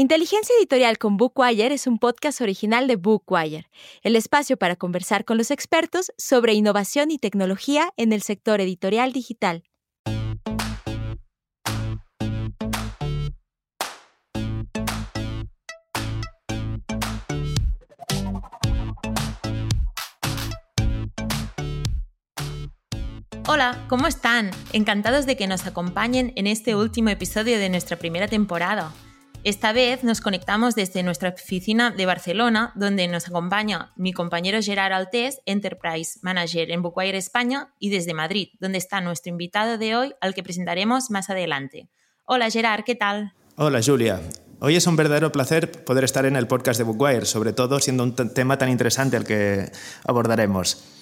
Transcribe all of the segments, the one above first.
Inteligencia Editorial con Bookwire es un podcast original de Bookwire, el espacio para conversar con los expertos sobre innovación y tecnología en el sector editorial digital. Hola, ¿cómo están? Encantados de que nos acompañen en este último episodio de nuestra primera temporada. Esta vez nos conectamos desde nuestra oficina de Barcelona, donde nos acompaña mi compañero Gerard Altés, Enterprise Manager en Bookwire España, y desde Madrid, donde está nuestro invitado de hoy, al que presentaremos más adelante. Hola Gerard, ¿qué tal? Hola Julia. Hoy es un verdadero placer poder estar en el podcast de Bookwire, sobre todo siendo un tema tan interesante al que abordaremos.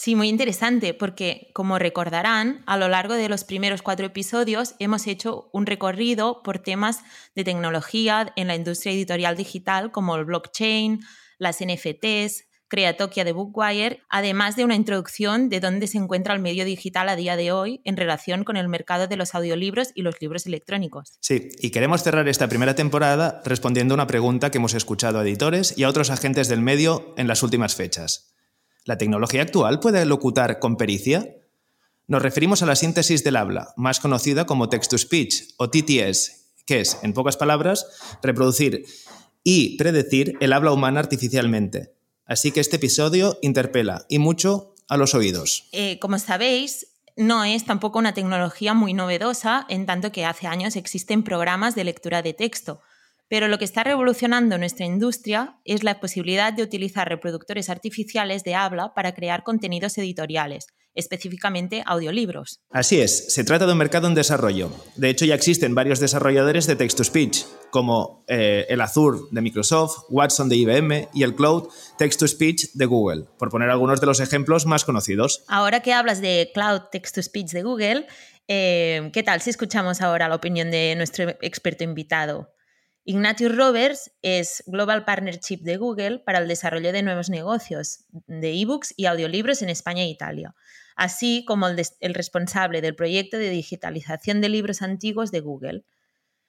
Sí, muy interesante, porque como recordarán, a lo largo de los primeros cuatro episodios hemos hecho un recorrido por temas de tecnología en la industria editorial digital, como el blockchain, las NFTs, Creatokia de Bookwire, además de una introducción de dónde se encuentra el medio digital a día de hoy en relación con el mercado de los audiolibros y los libros electrónicos. Sí, y queremos cerrar esta primera temporada respondiendo a una pregunta que hemos escuchado a editores y a otros agentes del medio en las últimas fechas. ¿La tecnología actual puede locutar con pericia? Nos referimos a la síntesis del habla, más conocida como text-to-speech o TTS, que es, en pocas palabras, reproducir y predecir el habla humana artificialmente. Así que este episodio interpela y mucho a los oídos. Eh, como sabéis, no es tampoco una tecnología muy novedosa, en tanto que hace años existen programas de lectura de texto. Pero lo que está revolucionando nuestra industria es la posibilidad de utilizar reproductores artificiales de habla para crear contenidos editoriales, específicamente audiolibros. Así es, se trata de un mercado en desarrollo. De hecho, ya existen varios desarrolladores de text-to-speech, como eh, el Azure de Microsoft, Watson de IBM y el Cloud Text-to-Speech de Google, por poner algunos de los ejemplos más conocidos. Ahora que hablas de Cloud Text-to-Speech de Google, eh, ¿qué tal si escuchamos ahora la opinión de nuestro experto invitado? Ignatius Roberts es Global Partnership de Google para el desarrollo de nuevos negocios de ebooks y audiolibros en España e Italia, así como el, el, responsable del proyecto de digitalización de libros antiguos de Google.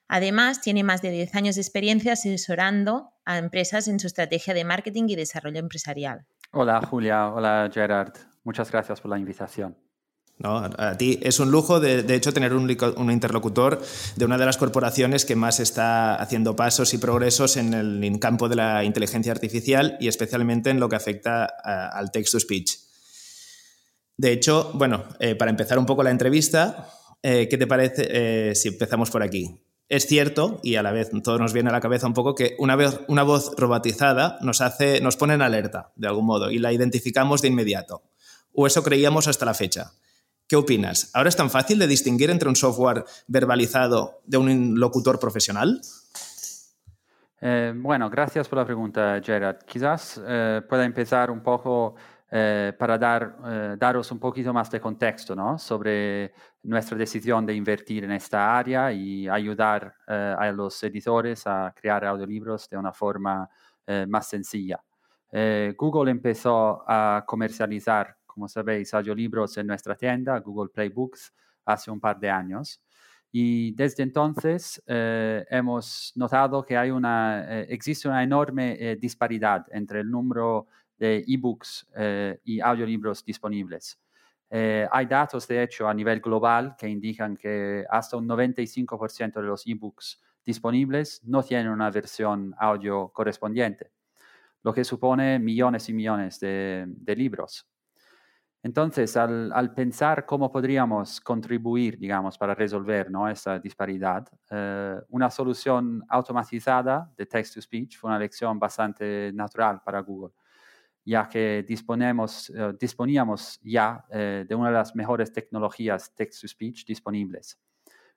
Además, tiene más de 10 años de experiencia asesorando a empresas en su estrategia de marketing y desarrollo empresarial. Hola Julia, hola Gerard, muchas gracias por la invitación. A ti es un lujo, de, hecho, tener un, interlocutor de una de las corporaciones que más está haciendo pasos y progresos en el campo de la inteligencia artificial y especialmente en lo que afecta al text-to-speech. De hecho, bueno, eh, para empezar un poco la entrevista, eh, ¿qué te parece eh, si empezamos por aquí? Es cierto, y a la vez todo nos viene a la cabeza un poco, que una, vez, una voz robotizada nos, hace, nos pone en alerta, de algún modo, y la identificamos de inmediato. O eso creíamos hasta la fecha. ¿Qué opinas? ¿Ahora es tan fácil de distinguir entre un software verbalizado de un locutor profesional? Eh, bueno, gracias por la pregunta, Gerard. Quizás eh, pueda empezar un poco eh, para dar, daros un poquito más de contexto ¿no? sobre nuestra decisión de invertir en esta área y ayudar a los editores a crear audiolibros de una forma más sencilla. Google empezó a comercializar como sabéis, audiolibros en nuestra tienda, Google Play Books, hace un par de años. Y desde entonces eh, hemos notado que hay una, eh, existe una enorme eh, disparidad entre el número de ebooks y audiolibros disponibles. hay datos, de hecho, a nivel global que indican que hasta un 95% de los ebooks disponibles no tienen una versión audio correspondiente, lo que supone millones y millones de, de libros. Entonces, al, pensar cómo podríamos contribuir, digamos, para resolver ¿no? esa disparidad, eh, una solución automatizada de text-to-speech fue una elección bastante natural para Google, ya que disponemos, eh, disponíamos ya eh, de una de las mejores tecnologías text-to-speech disponibles.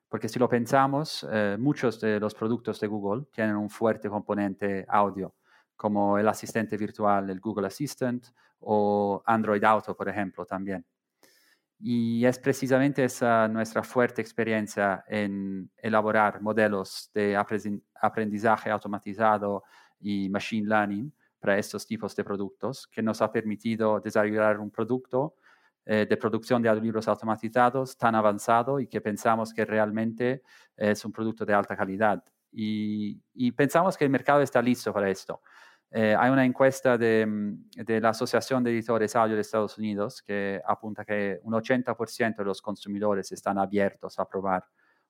Porque si lo pensamos, muchos de los productos de Google tienen un fuerte componente audio como el asistente virtual, el Google Assistant o Android Auto, por ejemplo, también. Y es precisamente esa nuestra fuerte experiencia en elaborar modelos de aprendizaje automatizado y machine learning para estos tipos de productos que nos ha permitido desarrollar un producto eh, de producción de audiolibros automatizados tan avanzado y que pensamos que realmente es un producto de alta calidad y, pensamos que el mercado está listo para esto. Eh, hay una encuesta de, mm, de, la Asociación de Editores Audio de Estados Unidos que apunta que un 80% de los consumidores están abiertos a probar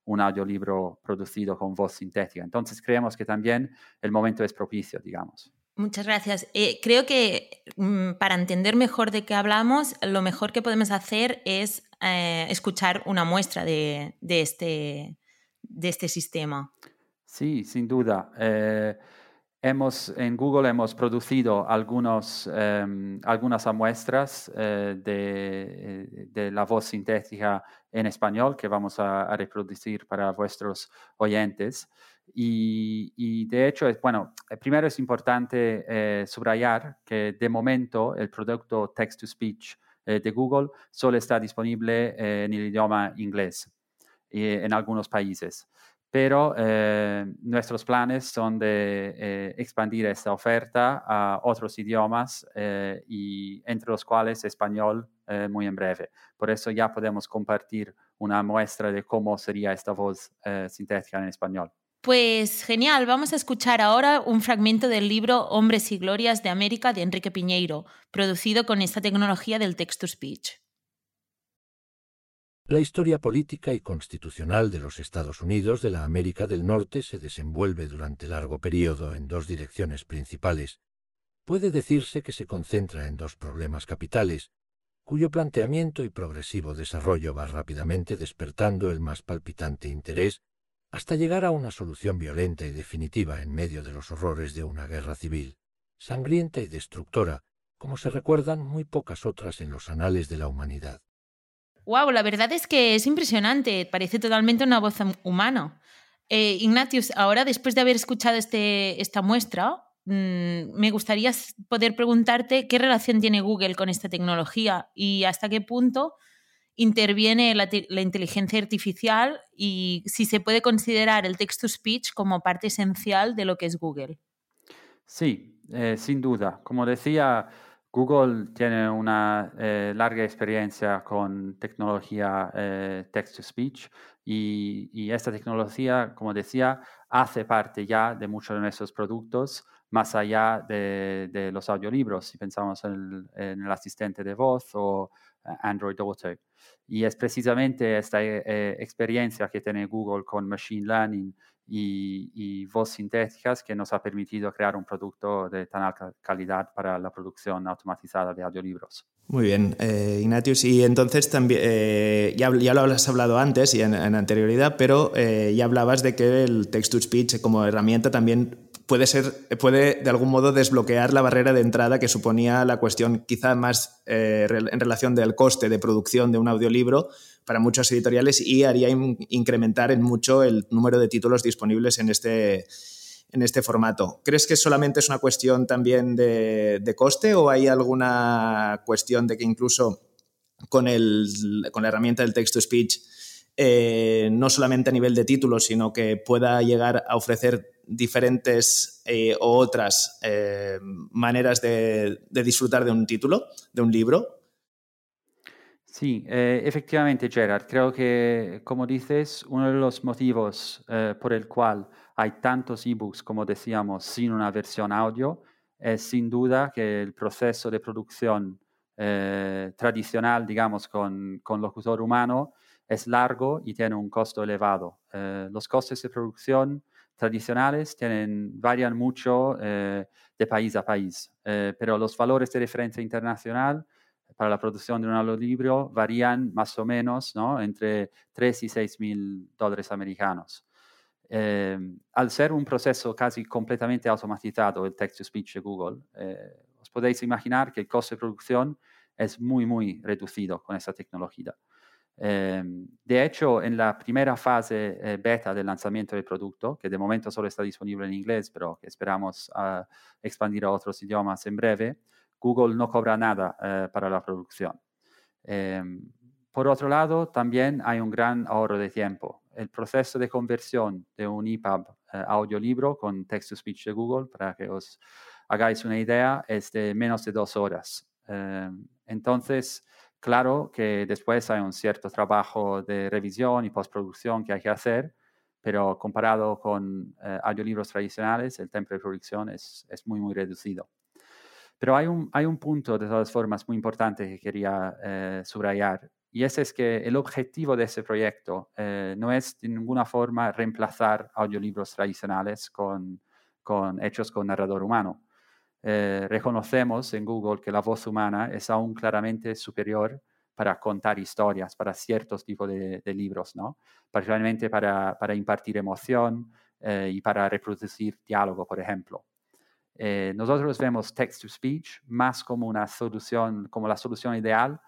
un audiolibro producido con voz sintética. Entonces creemos que también el momento es propicio, digamos. Muchas gracias. Eh, creo que mm, para entender mejor de qué hablamos, lo mejor que podemos hacer es eh, escuchar una muestra de, este, de este sistema. Sí, sin duda. Eh, hemos, en Google hemos producido algunos, em, algunas muestras de, de, la voz sintética en español que vamos a reproducir para vuestros oyentes. Y, de hecho, bueno, eh, primero es importante eh, subrayar que de momento el producto text-to-speech eh, de Google solo está disponible en el idioma inglés en algunos países. Pero nuestros planes son de expandir esta oferta a otros idiomas y entre los cuales español muy en breve. Por eso ya podemos compartir una muestra de cómo sería esta voz sintética en español. Pues genial, vamos a escuchar ahora un fragmento del libro Hombres y Glorias de América de Enrique Piñeiro, producido con esta tecnología del text-to-speech. La historia política y constitucional de los Estados Unidos de la América del Norte se desenvuelve durante largo periodo en dos direcciones principales. Puede decirse que se concentra en dos problemas capitales, cuyo planteamiento y progresivo desarrollo va rápidamente despertando el más palpitante interés hasta llegar a una solución violenta y definitiva en medio de los horrores de una guerra civil, sangrienta y destructora, como se recuerdan muy pocas otras en los anales de la humanidad. Wow, la verdad es que es impresionante, parece totalmente una voz humana. Eh, Ignatius, ahora después de haber escuchado este, esta muestra, mm, me gustaría poder preguntarte qué relación tiene Google con esta tecnología y hasta qué punto interviene la, inteligencia artificial y si se puede considerar el text-to-speech como parte esencial de lo que es Google. Sí, eh, sin duda. Como decía, Google tiene una eh, larga experiencia con tecnología eh, text-to-speech y, esta tecnología, como decía, hace parte ya de muchos de nuestros productos, más allá de, los audiolibros, si pensamos en el, asistente de voz o Android Auto. Y es precisamente esta eh, experiencia que tiene Google con Machine Learning y, voz sintéticas que nos ha permitido crear un producto de tan alta calidad para la producción automatizada de audiolibros. Muy bien, eh, Ignatius. Y entonces también, eh, ya, ya, lo has hablado antes y en, anterioridad, pero eh, ya hablabas de que el text-to-speech como herramienta también puede, ser, puede de algún modo desbloquear la barrera de entrada que suponía la cuestión quizá más eh, en relación del coste de producción de un audiolibro para muchos editoriales y haría incrementar en mucho el número de títulos disponibles en este, en este formato. ¿Crees que solamente es una cuestión también de, coste o hay alguna cuestión de que incluso con, el, con la herramienta del text-to-speech eh, no solamente a nivel de títulos, sino que pueda llegar a ofrecer diferentes eh, o otras eh, maneras de, disfrutar de un título, de un libro? Sí, efectivamente, Gerard. Creo que, como dices, uno de los motivos por el cual hay tantos ebooks, como decíamos, sin una versión audio, es sin duda que el proceso de producción tradicional, digamos, con, con locutor humano, es largo y tiene un costo elevado. los costes de producción tradicionales tienen, varían mucho eh, de país a país, eh, pero los valores de referencia internacional para la producción de un audiolibro varían más o menos ¿no? entre 3 y 6 mil dólares americanos. Eh, al ser un proceso casi completamente automatizado, el text-to-speech de Google, os podéis imaginar que el costo de producción es muy, muy reducido con esta tecnología. Em, de hecho, en la primera fase eh, beta del lanzamiento del producto, que de momento solo está disponible en inglés, pero que esperamos ah, expandir a otros idiomas en breve, Google no cobra nada eh, para la producción. Em, por otro lado, también hay un gran ahorro de tiempo. El proceso de conversión de un EPUB eh, audiolibro con text-to-speech de Google, para que os hagáis una idea, es de menos de dos horas. Em, entonces, Claro que después hay un cierto trabajo de revisión y postproducción que hay que hacer, pero comparado con eh, audiolibros tradicionales, el tiempo de producción es, es, muy, muy reducido. Pero hay un, hay un punto, de todas formas, muy importante que quería eh, subrayar, y ese es que el objetivo de ese proyecto eh, no es de ninguna forma reemplazar audiolibros tradicionales con, con hechos con narrador humano. Reconocemos en Google que la voz humana es aún claramente superior para contar historias, para ciertos tipos de, libros, ¿no? Particularmente para, para impartir emoción eh, y para reproducir diálogo, por ejemplo. Eh, nosotros vemos text-to-speech más como una solución, como la solución ideal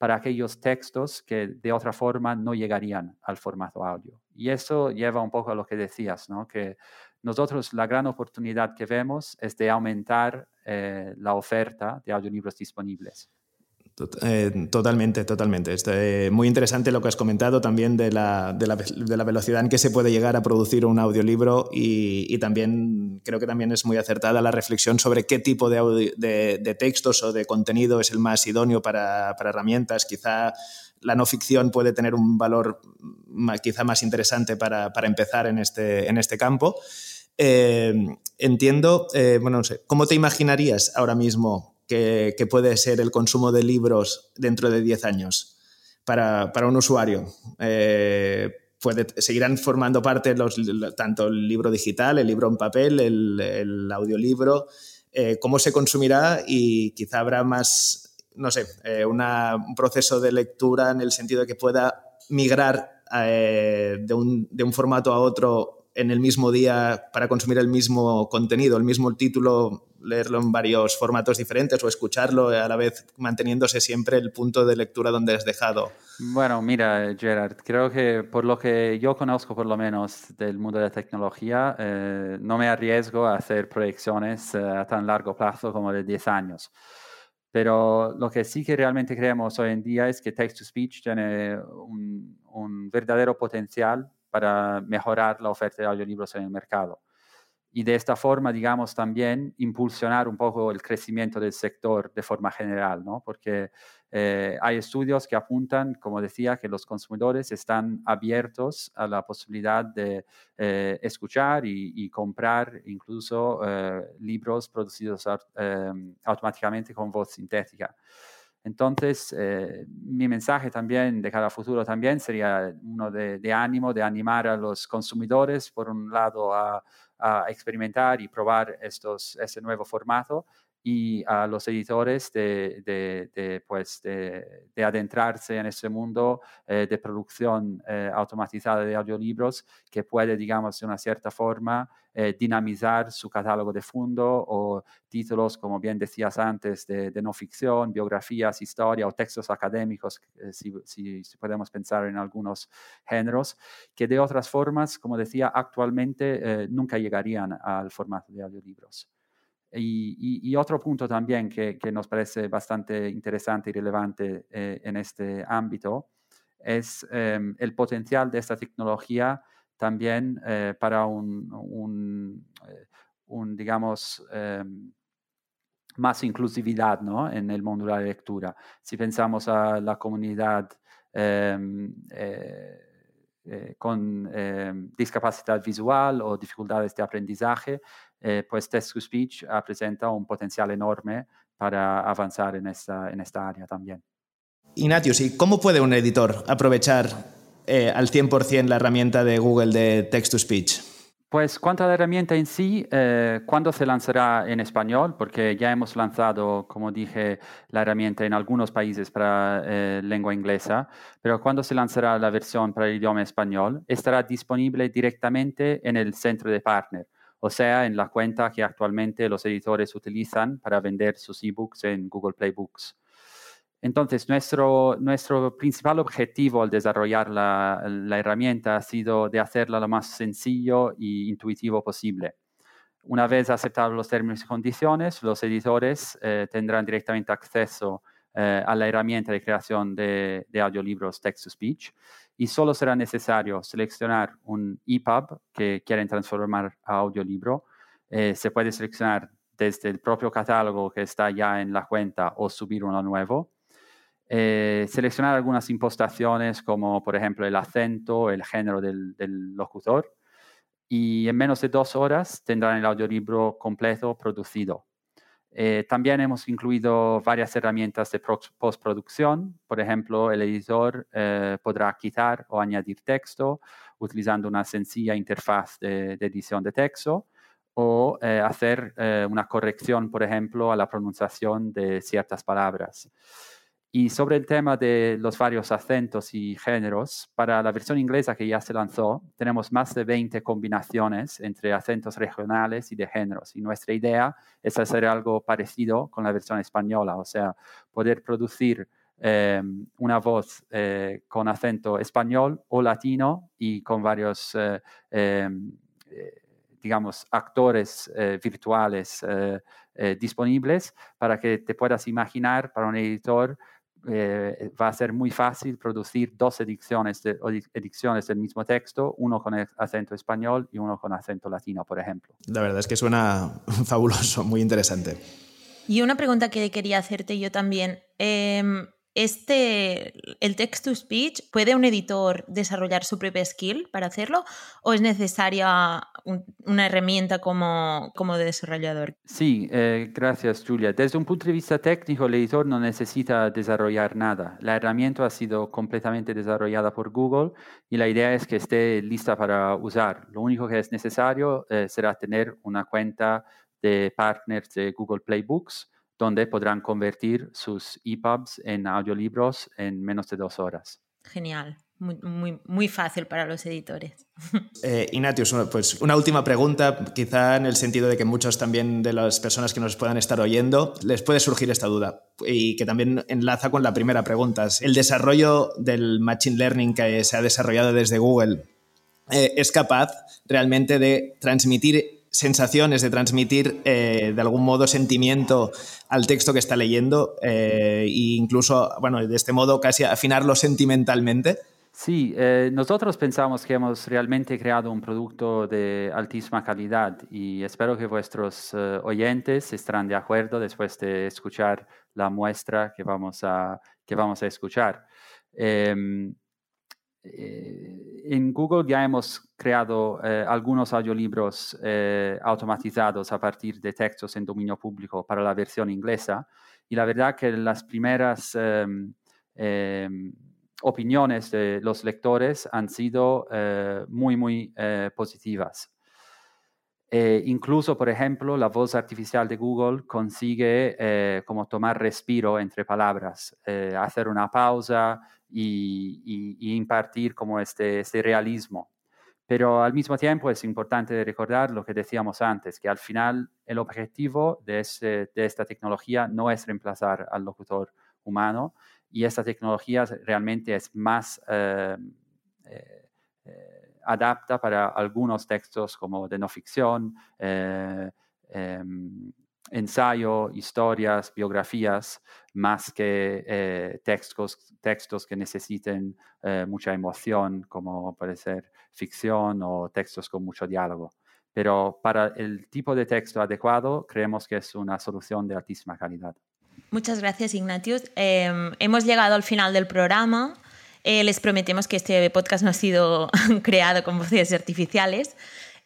para aquellos textos que de otra forma no llegarían al formato audio. Y eso lleva un poco a lo que decías, ¿no? que nosotros la gran oportunidad que vemos es de aumentar eh, la oferta de audiolibros disponibles. Eh, totalmente, totalmente. Es eh, muy interesante lo que has comentado también de la, velocidad en que se puede llegar a producir un audiolibro y, también creo que también es muy acertada la reflexión sobre qué tipo de, textos o de contenido es el más idóneo para, herramientas. Quizá la no ficción puede tener un valor quizá más interesante para, empezar en este, este campo. Eh, entiendo, bueno, no sé, ¿cómo te imaginarías ahora mismo que, puede ser el consumo de libros dentro de 10 años para, un usuario. Eh, puede, seguirán formando parte los, tanto el libro digital, el libro en papel, el, audiolibro, eh, cómo se consumirá y quizá habrá más, no sé, eh, un proceso de lectura en el sentido de que pueda migrar de un, de, un, formato a otro en el mismo día para consumir el mismo contenido, el mismo título leerlo en varios formatos diferentes o escucharlo a la vez manteniéndose siempre el punto de lectura donde has dejado? Bueno, mira, Gerard, creo que por lo que yo conozco por lo menos del mundo de la tecnología, eh, no me arriesgo a hacer proyecciones eh, a tan largo plazo como de 10 años. Pero lo que sí que realmente creemos hoy en día es que text-to-speech tiene un, un verdadero potencial para mejorar la oferta de audiolibros en el mercado y de esta forma, digamos, también impulsionar un poco el crecimiento del sector de forma general, ¿no? Porque eh, hay estudios que apuntan, como decía, que los consumidores están abiertos a la posibilidad de eh, escuchar y, comprar incluso eh, libros producidos automáticamente con voz sintética. Entonces, mi mensaje también de cara al futuro también sería uno de, de, ánimo, de animar a los consumidores, por un lado, a, a experimentar y probar estos, este nuevo formato y a los editores de, de, pues de, adentrarse en ese mundo eh, de producción eh, automatizada de audiolibros que puede, digamos, de una cierta forma eh, dinamizar su catálogo de fondo o títulos, como bien decías antes, de, no ficción, biografías, historia o textos académicos, si, si, si, podemos pensar en algunos géneros, que de otras formas, como decía, actualmente nunca llegarían al formato de audiolibros. Y, otro punto también que, nos parece bastante interesante y relevante eh, en este ámbito es em, el potencial de esta tecnología también eh, para un, un, eh, digamos, em, más inclusividad ¿no? en el mundo de la lectura. Si pensamos a la comunidad em, con discapacidad visual o dificultades de aprendizaje, eh, pues Text-to-Speech presenta un potencial enorme para avanzar en esta, en esta área también. Ignatius, ¿y cómo puede un editor aprovechar eh, al 100% la herramienta de Google de Text-to-Speech? Pues cuanto a la herramienta en sí, eh, ¿cuándo se lanzará en español? Porque ya hemos lanzado, como dije, la herramienta en algunos países para eh, lengua inglesa, pero cuando se lanzará la versión para el idioma español, estará disponible directamente en el centro de partner o sea, en la cuenta que actualmente los editores utilizan para vender sus ebooks en Google Play Books. Entonces, nuestro, nuestro principal objetivo al desarrollar la, herramienta ha sido de hacerla lo más sencillo e intuitivo posible. Una vez aceptados los términos y condiciones, los editores eh, tendrán directamente acceso eh, a la herramienta de creación de, de audiolibros text-to-speech y solo será necesario seleccionar un EPUB que quieren transformar a audiolibro. Eh, se puede seleccionar desde el propio catálogo que está ya en la cuenta o subir uno nuevo. Eh, seleccionar algunas impostaciones como por ejemplo el acento, el género del, locutor y en menos de dos horas tendrán el audiolibro completo producido. Eh, también hemos incluido varias herramientas de postproducción. Por ejemplo, el editor eh, podrá quitar o añadir texto utilizando una sencilla interfaz de, edición de texto o eh, hacer una corrección, por ejemplo, a la pronunciación de ciertas palabras. Y sobre el tema de los varios acentos y géneros, para la versión inglesa que ya se lanzó, tenemos más de 20 combinaciones entre acentos regionales y de géneros. Y nuestra idea es hacer algo parecido con la versión española, o sea, poder producir em, una voz eh, con acento español o latino y con varios, eh, eh, digamos, actores virtuales disponibles para que te puedas imaginar para un editor eh, va a ser muy fácil producir dos ediciones, de, ediciones del mismo texto, uno con acento español y uno con acento latino, por ejemplo. La verdad es que suena fabuloso, muy interesante. Y una pregunta que quería hacerte yo también. Em, este, el text to speech, ¿puede un editor desarrollar su propia skill para hacerlo o es necesaria una herramienta como, como desarrollador? Sí, eh, gracias Julia. Desde un punto de vista técnico, el editor no necesita desarrollar nada. La herramienta ha sido completamente desarrollada por Google y la idea es que esté lista para usar. Lo único que es necesario eh, será tener una cuenta de partners de Google Playbooks donde podrán convertir sus EPUBs en audiolibros en menos de dos horas. Genial. Muy, muy, fácil para los editores. Eh, Ignatius, pues una última pregunta, quizá en el sentido de que muchos también de las personas que nos puedan estar oyendo les puede surgir esta duda y que también enlaza con la primera pregunta. El desarrollo del Machine Learning que se ha desarrollado desde Google eh, es capaz realmente de transmitir sensaciones, de transmitir eh, de algún modo sentimiento al texto que está leyendo e incluso, bueno, de este modo casi afinarlo sentimentalmente. Sí, eh, nosotros pensamos que hemos realmente creado un producto de altísima calidad y espero que vuestros oyentes estarán de acuerdo después de escuchar la muestra que vamos a, que vamos a escuchar. Eh, en Google ya hemos creado eh, algunos audiolibros eh, automatizados a partir de textos en dominio público para la versión inglesa y la verdad que las primeras em, em, opiniones de los lectores han sido muy, muy positivas. Incluso, por ejemplo, la voz artificial de Google consigue como tomar respiro entre palabras, hacer una pausa, y, impartir como este, este, realismo. Pero al mismo tiempo es importante recordar lo que decíamos antes, que al final el objetivo de, de esta tecnología no es reemplazar al locutor humano y esta tecnología realmente es más eh, eh, eh, adapta para algunos textos como de no ficción, em, ensayo, historias, biografías, más que eh, textos, textos que necesiten eh, mucha emoción, como puede ser ficción o textos con mucho diálogo. Pero para el tipo de texto adecuado, creemos que es una solución de altísima calidad. Muchas gracias, Ignatius. Em, hemos llegado al final del programa. Eh, les prometemos que este podcast no ha sido creado con voces artificiales.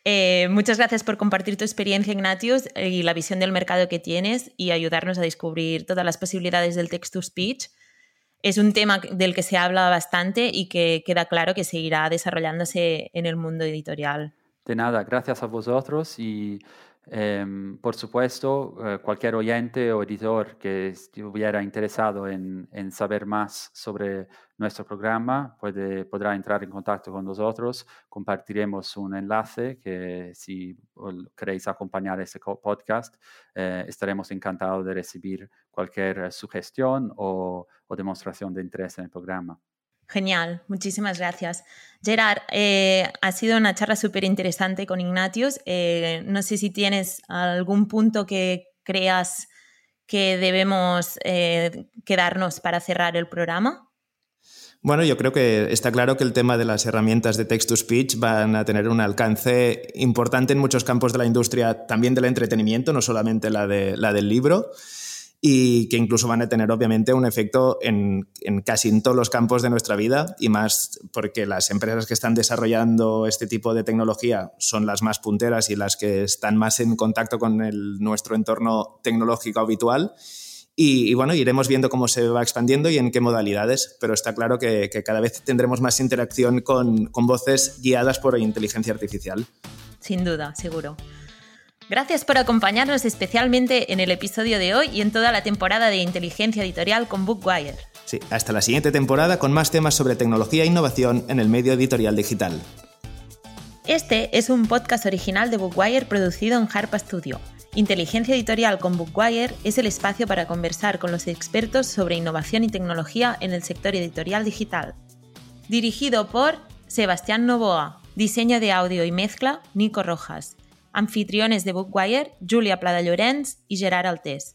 Eh, muchas gracias por compartir tu experiencia, Ignatius, y la visión del mercado que tienes y ayudarnos a descubrir todas las posibilidades del text-to-speech. Es un tema del que se habla bastante y que queda claro que seguirá desarrollándose en el mundo editorial. De nada, gracias a vosotros y Em, por supuesto, eh, cualquier oyente o editor que estuviera interesado en, saber más sobre nuestro programa puede, podrá entrar en contacto con nosotros. Compartiremos un enlace que si queréis acompañar este podcast, eh, estaremos encantados de recibir cualquier sugestión o demostración de interés en el programa. Genial, muchísimas gracias. Gerard, eh, ha sido una charla súper interesante con Ignatius. Eh, no sé si tienes algún punto que creas que debemos eh, quedarnos para cerrar el programa. Bueno, yo creo que está claro que el tema de las herramientas de text-to-speech van a tener un alcance importante en muchos campos de la industria, también del entretenimiento, no solamente la, de, la del libro. Y que incluso van a tener obviamente un efecto en, en, casi en todos los campos de nuestra vida y más porque las empresas que están desarrollando este tipo de tecnología son las más punteras y las que están más en contacto con el, nuestro entorno tecnológico habitual. Y, y, bueno, iremos viendo cómo se va expandiendo y en qué modalidades, pero está claro que, que cada vez tendremos más interacción con, con voces guiadas por inteligencia artificial. Sin duda, seguro. Gracias por acompañarnos especialmente en el episodio de hoy y en toda la temporada de inteligencia editorial con Bookwire. Sí, hasta la siguiente temporada con más temas sobre tecnología e innovación en el medio editorial digital. Este es un podcast original de Bookwire producido en Harpa Studio. Inteligencia editorial con Bookwire es el espacio para conversar con los expertos sobre innovación y tecnología en el sector editorial digital. Dirigido por Sebastián Novoa, diseño de audio y mezcla Nico Rojas. Anfitriones de Bookwire, Plada Llorenç i Gerard Altés.